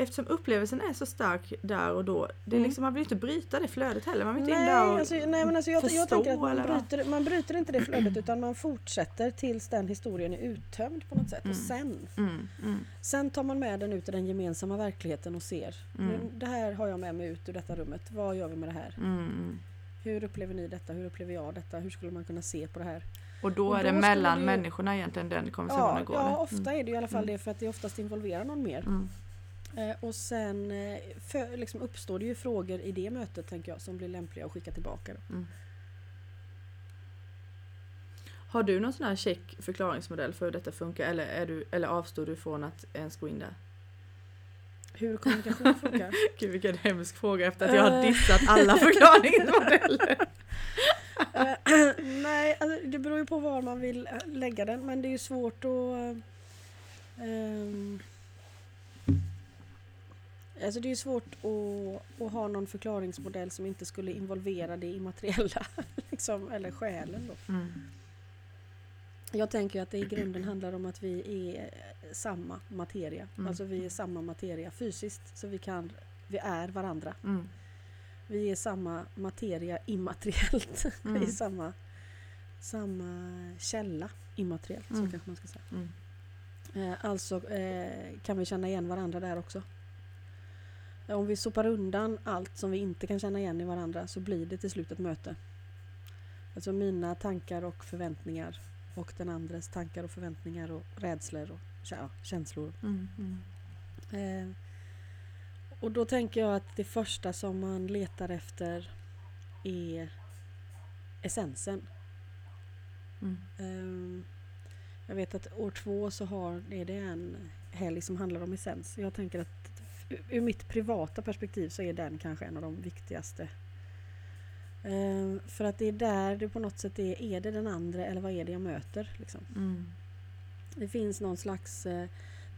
eftersom upplevelsen är så stark där och då. Det är Mm. liksom, man vill inte bryta det flödet heller. Man vill inte in Nej, där och alltså, nej men alltså jag, jag förstå, tänker att man bryter, man bryter inte det flödet utan man fortsätter tills den historien är uttömd på något sätt. Mm. Och sen, Mm, mm, sen tar man med den ut i den gemensamma verkligheten och ser. Mm. Nu, det här har jag med mig ut ur detta rummet. Vad gör vi med det här? Mm, mm. Hur upplever ni detta? Hur upplever jag detta? Hur skulle man kunna se på det här? Och då Och är då det skulle mellan det ju- människorna egentligen den konversationen Ja, går. ja, ofta är det i alla fall Mm. det för att det oftast involverar någon mer. Mm. Eh, och sen eh, för, liksom uppstår det ju frågor i det mötet tänker jag som blir lämpliga att skicka tillbaka. Mm. Har du någon sån här check förklaringsmodell för hur detta funkar eller, är du, eller avstår du från att ens gå in där? Hur kommunikation funkar? Gud vilken hemsk fråga efter att jag har Eh. dissat alla förklaringsmodeller. Eh, nej, alltså, det beror ju på var man vill eh, lägga den men det är ju svårt att... ehm, alltså det är ju svårt att, att ha någon förklaringsmodell som inte skulle involvera det immateriella liksom, eller själen. Då. Mm. Jag tänker att det i grunden handlar om att vi är samma materia. Mm. Alltså vi är samma materia fysiskt så vi kan vi är varandra. Mm. Vi är samma materia immateriellt. Vi Mm. är samma, samma källa immateriellt, Mm. så kanske man ska säga. Mm. Eh, alltså eh, kan vi känna igen varandra där också. Om vi sopar undan allt som vi inte kan känna igen i varandra så blir det till slut ett möte. Alltså mina tankar och förväntningar och den andres tankar och förväntningar och rädslor och ja, känslor. Mm. Mm. Eh, och då tänker jag att det första som man letar efter är essensen. Mm. Ehm, jag vet att år två så har, är det en helg som handlar om essens. Jag tänker att ur mitt privata perspektiv så är den kanske en av de viktigaste. Ehm, för att det är där det på något sätt är, är det den andra eller vad är det jag möter? Liksom. Mm. Det finns någon slags eh,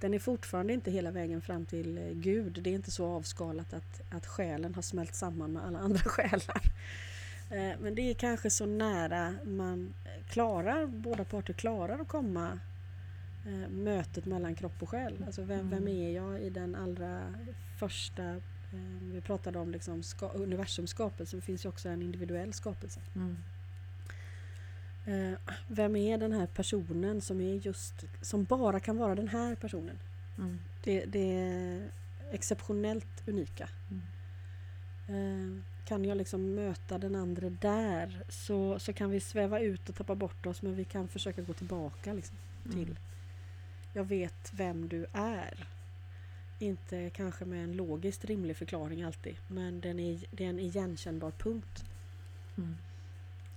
den är fortfarande inte hela vägen fram till eh, Gud. Det är inte så avskalat att, att själen har smält samman med alla andra själar. Eh, Men det är kanske så nära man klarar, båda parter klarar att komma mötet mellan kropp och själ. Alltså vem, vem Mm. är jag i den allra första, vi pratade om liksom ska, universums skapelse, det finns ju också en individuell skapelse. Mm. Eh, Vem är den här personen som är just, som bara kan vara den här personen? Mm. Det, det är exceptionellt unika. Mm. Eh, Kan jag liksom möta den andra där så, så kan vi sväva ut och tappa bort oss men vi kan försöka gå tillbaka liksom, till Mm. Jag vet vem du är. Inte kanske med en logiskt rimlig förklaring alltid men den är, det är en igenkännbar punkt. Mm.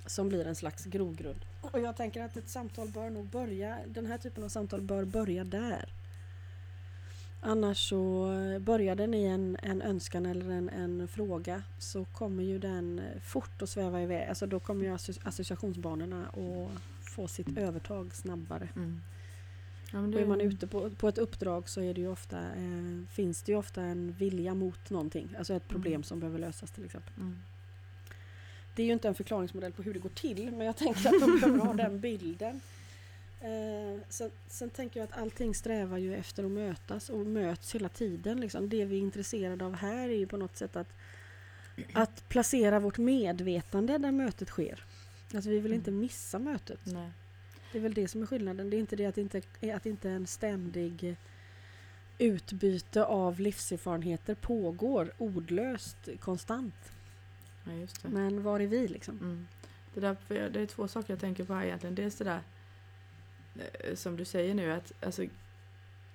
som blir en slags grogrund. Och jag tänker att ett samtal bör nog börja, den här typen av samtal bör börja där. Annars så börjar den i en, en önskan eller en, en fråga så kommer ju den fort att sväva iväg. Alltså då kommer ju associationsbanorna att få sitt övertag snabbare. Mm. Ja, det... Och är man ute på, på ett uppdrag så är det ju ofta, eh, finns det ju ofta en vilja mot någonting. Alltså ett problem mm. som behöver lösas till exempel. Mm. Det är ju inte en förklaringsmodell på hur det går till men jag tänker att de behöver ha den bilden. Eh, sen, sen, tänker jag att allting strävar ju efter att mötas och möts hela tiden. Liksom. Det vi är intresserade av här är ju på något sätt att, att placera vårt medvetande där mötet sker. Alltså vi vill mm. inte missa mötet. Nej. Det är väl det som är skillnaden. Det är inte det att det inte att inte en ständig utbyte av livserfarenheter pågår ordlöst konstant. Ja, Men var är vi liksom? Mm. Det, där, det är två saker jag tänker på här egentligen. Dels det där eh, som du säger nu att alltså,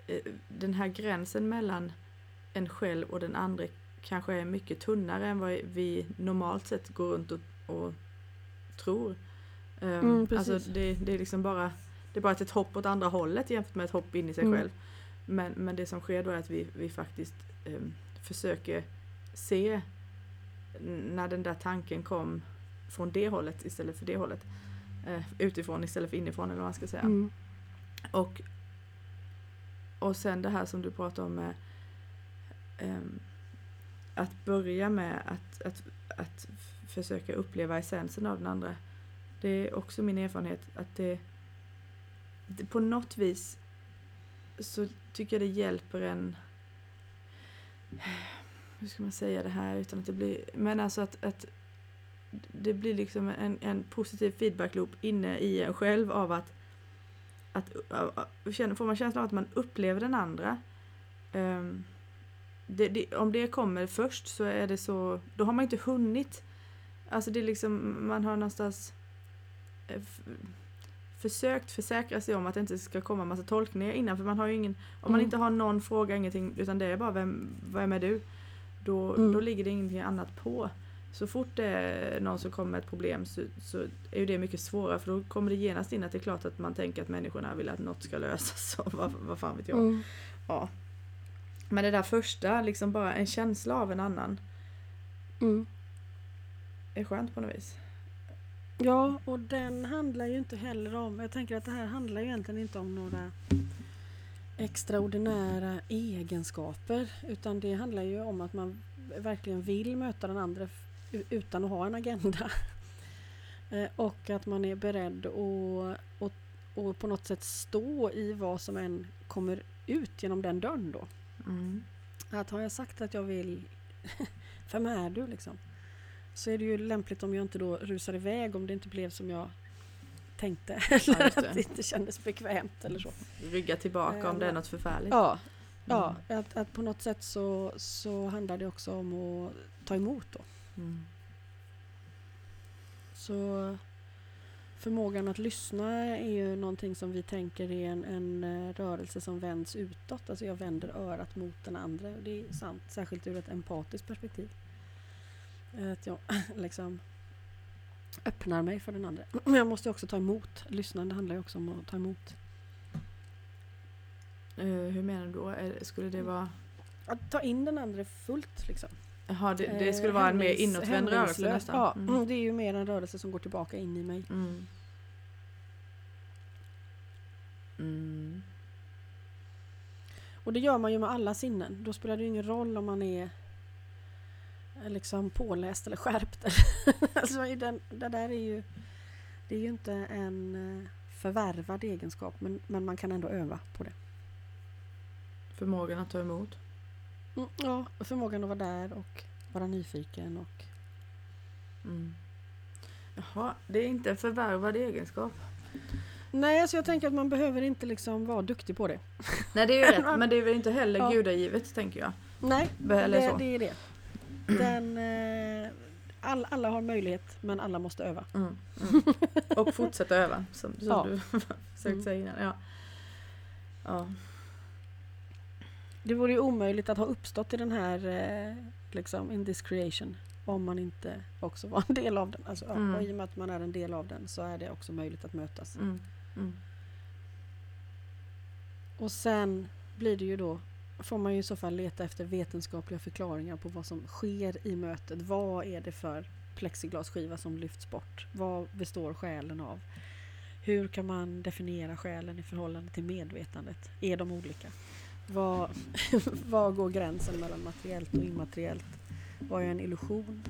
eh, den här gränsen mellan en själv och den andra kanske är mycket tunnare än vad vi normalt sett går runt och, och tror. Um, mm, alltså det, det, är liksom bara det är bara ett hopp åt andra hållet jämfört med ett hopp in i sig mm. själv. Men, men det som sker då är att vi, vi faktiskt um, försöker se när den där tanken kom från det hållet istället för det hållet. Uh, utifrån istället för inifrån eller vad man ska säga. Mm. Och, och sen det här som du pratar om med um, att börja med att, att, att försöka uppleva essensen av den andra. Det är också min erfarenhet att det, det på något vis så tycker jag det hjälper en hur ska man säga det här utan att det blir, men alltså att, att det blir liksom en, en positiv feedback-loop inne i en själv av att, att, får man känslan av att man upplever den andra. Um, det, det, om det kommer först så är det så, då har man inte hunnit. Alltså det är liksom, man har någonstans försökt försäkra sig om att det inte ska komma massa tolkningar innan för man har ju ingen, om man mm. inte har någon fråga, ingenting, utan det är bara vem, vem är du? Då, mm. då ligger det ingenting annat på. Så fort det är någon som kommer med ett problem så, så är ju det mycket svårare för då kommer det genast in att det är klart att man tänker att människorna vill att något ska lösas och vad, vad fan vet jag. Mm. Ja. Men det där första, liksom bara en känsla av en annan. Mm. Är skönt på något vis. Ja, och den handlar ju inte heller om, jag tänker att det här handlar ju egentligen inte om några extraordinära egenskaper utan det handlar ju om att man verkligen vill möta den andra utan att ha en agenda. Eh, och att man är beredd att och, och på något sätt stå i vad som än kommer ut genom den dörren då. Mm. Att har jag sagt att jag vill, vem är du liksom? Så är det ju lämpligt om jag inte då rusar iväg om det inte blev som jag tänkte. Eller ja, att det inte kändes bekvämt eller så. Rygga tillbaka äh, om det är något förfärligt. Ja, mm. ja att, att på något sätt så, så handlar det också om att ta emot då. Mm. Så förmågan att lyssna är ju någonting som vi tänker är en, en eh, rörelse som vänds utåt. Alltså jag vänder örat mot den andra. Det är sant, särskilt ur ett empatiskt perspektiv. Att jag liksom öppnar mig för den andra. Men jag måste också ta emot. Lyssnande handlar ju också om att ta emot. Uh, hur menar du då? Skulle det vara? Att ta in den andra fullt liksom. Jaha, det, det skulle vara en mer inåtvänd rörelse nästan? Ja, mm. det är ju mer en rörelse som går tillbaka in i mig. Mm. Mm. Och det gör man ju med alla sinnen. Då spelar det ju ingen roll om man är liksom påläst eller skärpt. alltså den, det där är ju, det är ju inte en eh, förvärvad egenskap men, men man kan ändå öva på det. Förmågan att ta emot? Mm, ja, förmågan att vara där och vara nyfiken och... Mm. Jaha, det är inte en förvärvad egenskap? Nej, alltså jag tänker att man behöver inte liksom vara duktig på det. Nej, det är ju rätt. Men det är väl inte heller ja. gudagivet, tänker jag. Nej, det, det, är det. Den, eh, all, alla har möjlighet men alla måste öva. Mm, mm. Och fortsätta öva som, som ja. du försökt mm. säga innan. Ja. Ja. Det vore ju omöjligt att ha uppstått i den här, eh, liksom, in this creation. om man inte också var en del av den. Alltså, Mm. och I och med att man är en del av den så är det också möjligt att mötas. Mm. Mm. Och sen blir det ju då, får man ju i så fall leta efter vetenskapliga förklaringar på vad som sker i mötet. Vad är det för plexiglasskiva som lyfts bort? Vad består själen av? Hur kan man definiera själen i förhållande till medvetandet? Är de olika? Vad, vad går gränsen mellan materiellt och immateriellt? Vad är en illusion?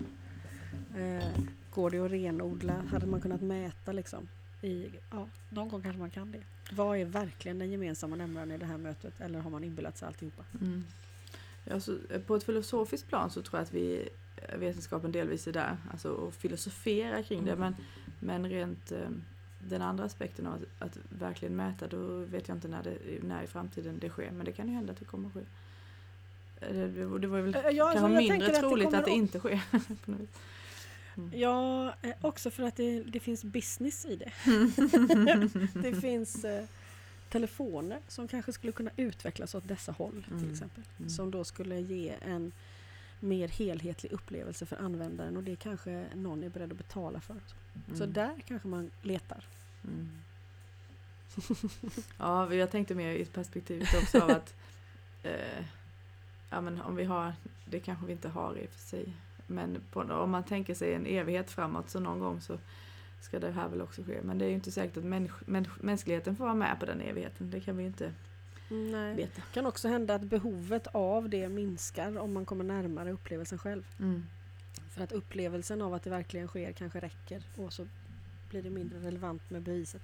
Eh, går det att renodla? Hade man kunnat mäta liksom? I, ja, någon gång kanske man kan det. Vad är verkligen den gemensamma nämnaren i det här mötet? Eller har man inbillat sig alltihopa? Mm. Ja, så, eh, på ett filosofiskt plan så tror jag att vi, eh, vetenskapen delvis är där, alltså och filosoferar kring det. Men, men rent eh, den andra aspekten av att, att verkligen mäta, då vet jag inte när, det, när i framtiden det sker. Men det kan ju hända att det kommer att ske. Det, det var väl ja, alltså, kanske mindre att det troligt att det att- inte sker. Mm. Ja, eh, också för att det, det finns business i det. det finns eh, telefoner som kanske skulle kunna utvecklas åt dessa håll till Mm. exempel. Mm. Som då skulle ge en mer helhetlig upplevelse för användaren och det kanske någon är beredd att betala för. Så Mm. där kanske man letar. Mm. Ja, jag tänkte mer i perspektivet också av att eh, ja, men om vi har, det kanske vi inte har i och för sig, men på, om man tänker sig en evighet framåt så någon gång så ska det här väl också ske. Men det är ju inte säkert att människ, människ, mänskligheten får vara med på den evigheten, det kan vi inte Nej. veta. Det kan också hända att behovet av det minskar om man kommer närmare upplevelsen själv. Mm. För att upplevelsen av att det verkligen sker kanske räcker och så blir det mindre relevant med beviset.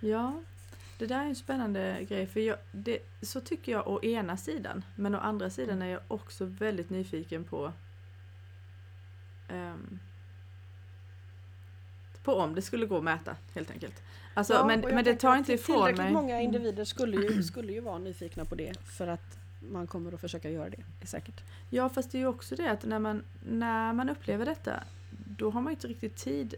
Ja, det där är en spännande grej för jag, det, så tycker jag å ena sidan. Men å andra sidan är jag också väldigt nyfiken på ehm, på om det skulle gå att mäta helt enkelt. Alltså, Ja, men, men det tar inte ifrån Tillräckligt mig. många individer skulle ju, skulle ju vara nyfikna på det för att man kommer att försöka göra det. säkert. Ja fast det är ju också det att när man, när man upplever detta då har man inte riktigt tid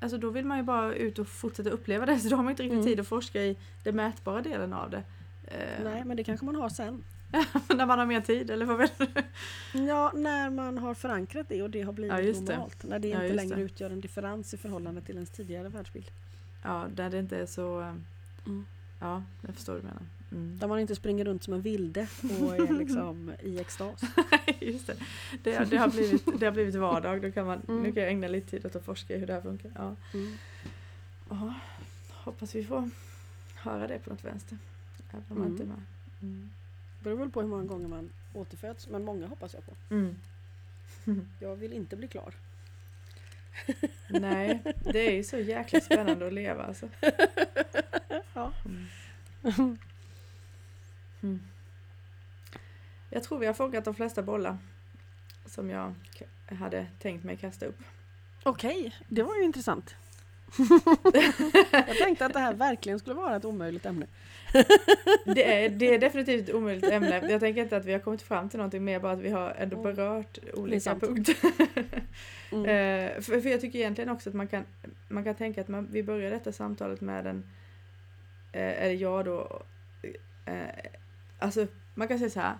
Alltså då vill man ju bara ut och fortsätta uppleva det så då har man inte riktigt Mm. tid att forska i den mätbara delen av det. Eh, Nej, men det kanske man har sen. när man har mer tid eller vad du? Ja, när man har förankrat det och det har blivit Ja, just det. normalt. När det inte längre det. utgör en differens i förhållande till ens tidigare världsbild. Ja, där det inte är så... eh, Mm. Ja, jag förstår vad du menar. Mm. Där man inte springer runt som en vilde och är liksom i extas. Just det. Det, det, har blivit, det har blivit vardag. Då kan man, Mm. Nu kan jag ägna lite tid åt att forska i hur det här funkar. Ja. Mm. Ja, hoppas vi får höra det på något vänster. Även om man Mm. inte är med. Beror väl på hur många gånger man återföds, men många hoppas jag på. Mm. Jag vill inte bli klar. Nej, det är ju så jäkla spännande att leva alltså. Ja. Mm. Mm. Jag tror vi har fångat de flesta bollar som jag hade tänkt mig kasta upp. Okej, det var ju intressant. Jag tänkte att det här verkligen skulle vara ett omöjligt ämne. Det är, det är definitivt ett omöjligt ämne. Jag tänker inte att vi har kommit fram till någonting mer, bara att vi har ändå Mm. berört olika punkter. Mm. Eh, för, för jag tycker egentligen också att man kan, man kan tänka att man, vi börjar detta samtalet med en, eh, eller jag då, eh, alltså man kan säga så här,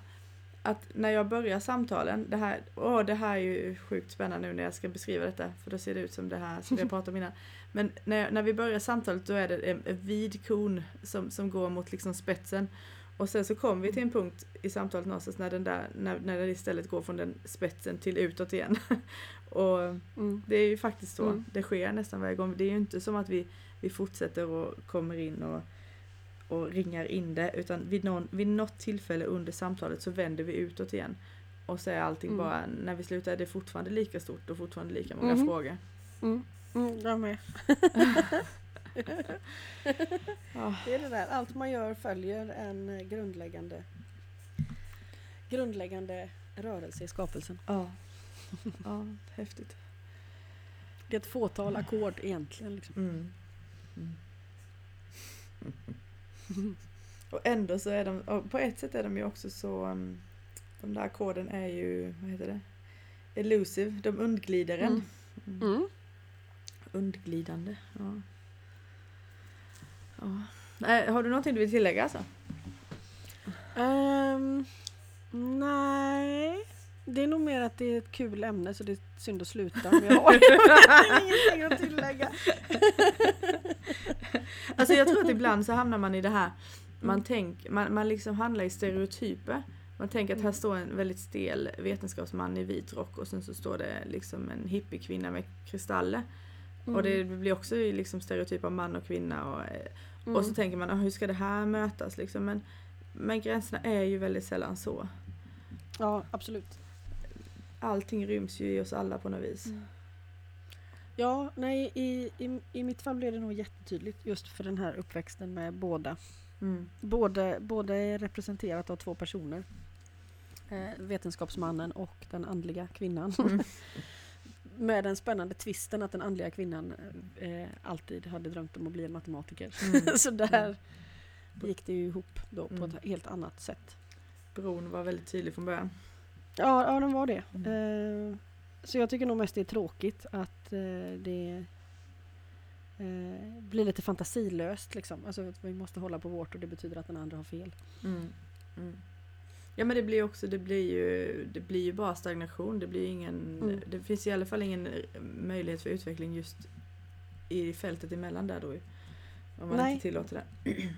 att när jag börjar samtalen, det här, åh det här är ju sjukt spännande nu när jag ska beskriva detta, för då ser det ut som det här som har pratat om innan. Men när, när vi börjar samtalet då är det en, en vid kon som, som går mot liksom spetsen. Och sen så kommer vi till en punkt i samtalet någonstans när, den där, när, när det istället går från den spetsen till utåt igen. och Mm. det är ju faktiskt så. Mm. Det sker nästan varje gång. Det är ju inte som att vi, vi fortsätter och kommer in och, och ringar in det. Utan vid, någon, vid något tillfälle under samtalet så vänder vi utåt igen. Och så är allting Mm. bara, när vi slutar är det fortfarande lika stort och fortfarande lika många Mhm. frågor. Mm. Mm, jag med. Ja. Det är det där, allt man gör följer en grundläggande grundläggande rörelse i skapelsen. Ja. ja, häftigt. Det är ett fåtal ackord egentligen. Liksom. Mm. Mm. Och ändå så är de, på ett sätt är de ju också så, um, de där ackorden är ju, vad heter det? Elusive, de undglider en. Mm. Undglidande, ja. ja. Nej, har du någonting du vill tillägga alltså? Ehm, nej, Det är nog mer att det är ett kul ämne så det är synd att sluta. Men jag har ingenting att tillägga. Alltså jag tror att ibland så hamnar man i det här, man, Mm. tänk, man, man liksom handlar i stereotyper. Man tänker att här Mm. står en väldigt stel vetenskapsman i vit rock och sen så står det liksom en hippiekvinna med kristaller. Mm. Och det blir också liksom stereotyper av man och kvinna och, Mm. och så tänker man "Ah, hur ska det här mötas liksom. Men, men gränserna är ju väldigt sällan så. Ja, absolut. Allting ryms ju i oss alla på något vis. Ja, nej, i, i, i mitt fall blev det nog jättetydligt just för den här uppväxten med båda. Mm. Både, både är representerat av två personer. Eh, vetenskapsmannen och den andliga kvinnan. Mm. med den spännande twisten att den andliga kvinnan eh, alltid hade drömt om att bli en matematiker. Mm. Så där gick det ju ihop då på Mm. ett helt annat sätt. Bron var väldigt tydlig från början. Ja, ja den var det. Mm. Eh, så jag tycker nog mest det är tråkigt att eh, det eh, blir lite fantasilöst liksom. Alltså vi måste hålla på vårt och det betyder att den andra har fel. Mm. Ja men det blir också, det blir ju, det blir ju bara stagnation. Det blir ingen, Mm. det finns i alla fall ingen eh, möjlighet för utveckling just i fältet emellan där då ju. Om man Nej. inte tillåter det.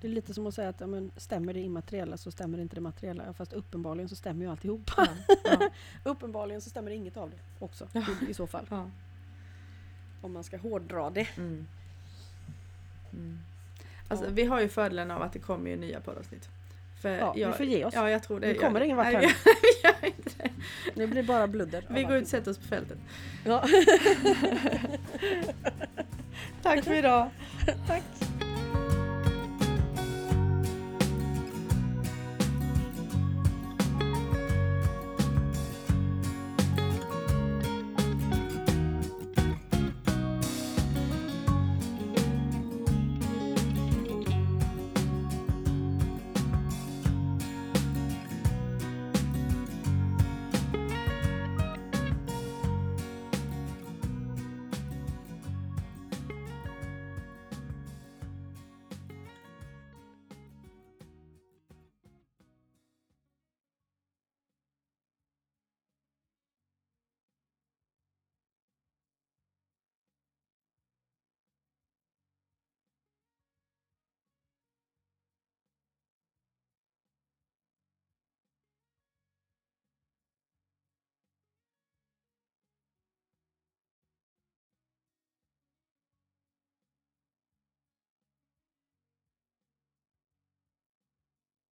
Det är lite som att säga att ja, men, stämmer det immateriella så stämmer inte det materiella. Fast uppenbarligen så stämmer ju alltihop. Ja, ja, uppenbarligen så stämmer inget av det också Ja. i, i så fall. ja. Om man ska hårdra det. Mm. Mm. Alltså vi har ju fördelen av att det kommer ju nya poddavsnitt. För Ja, vi jag, får ge oss. Ja jag tror det. Vi kommer ingen vart här. vi inte det. Det blir bara bludder. Vi går ut och sätter oss på fältet. Ja. Tack för idag. Tack.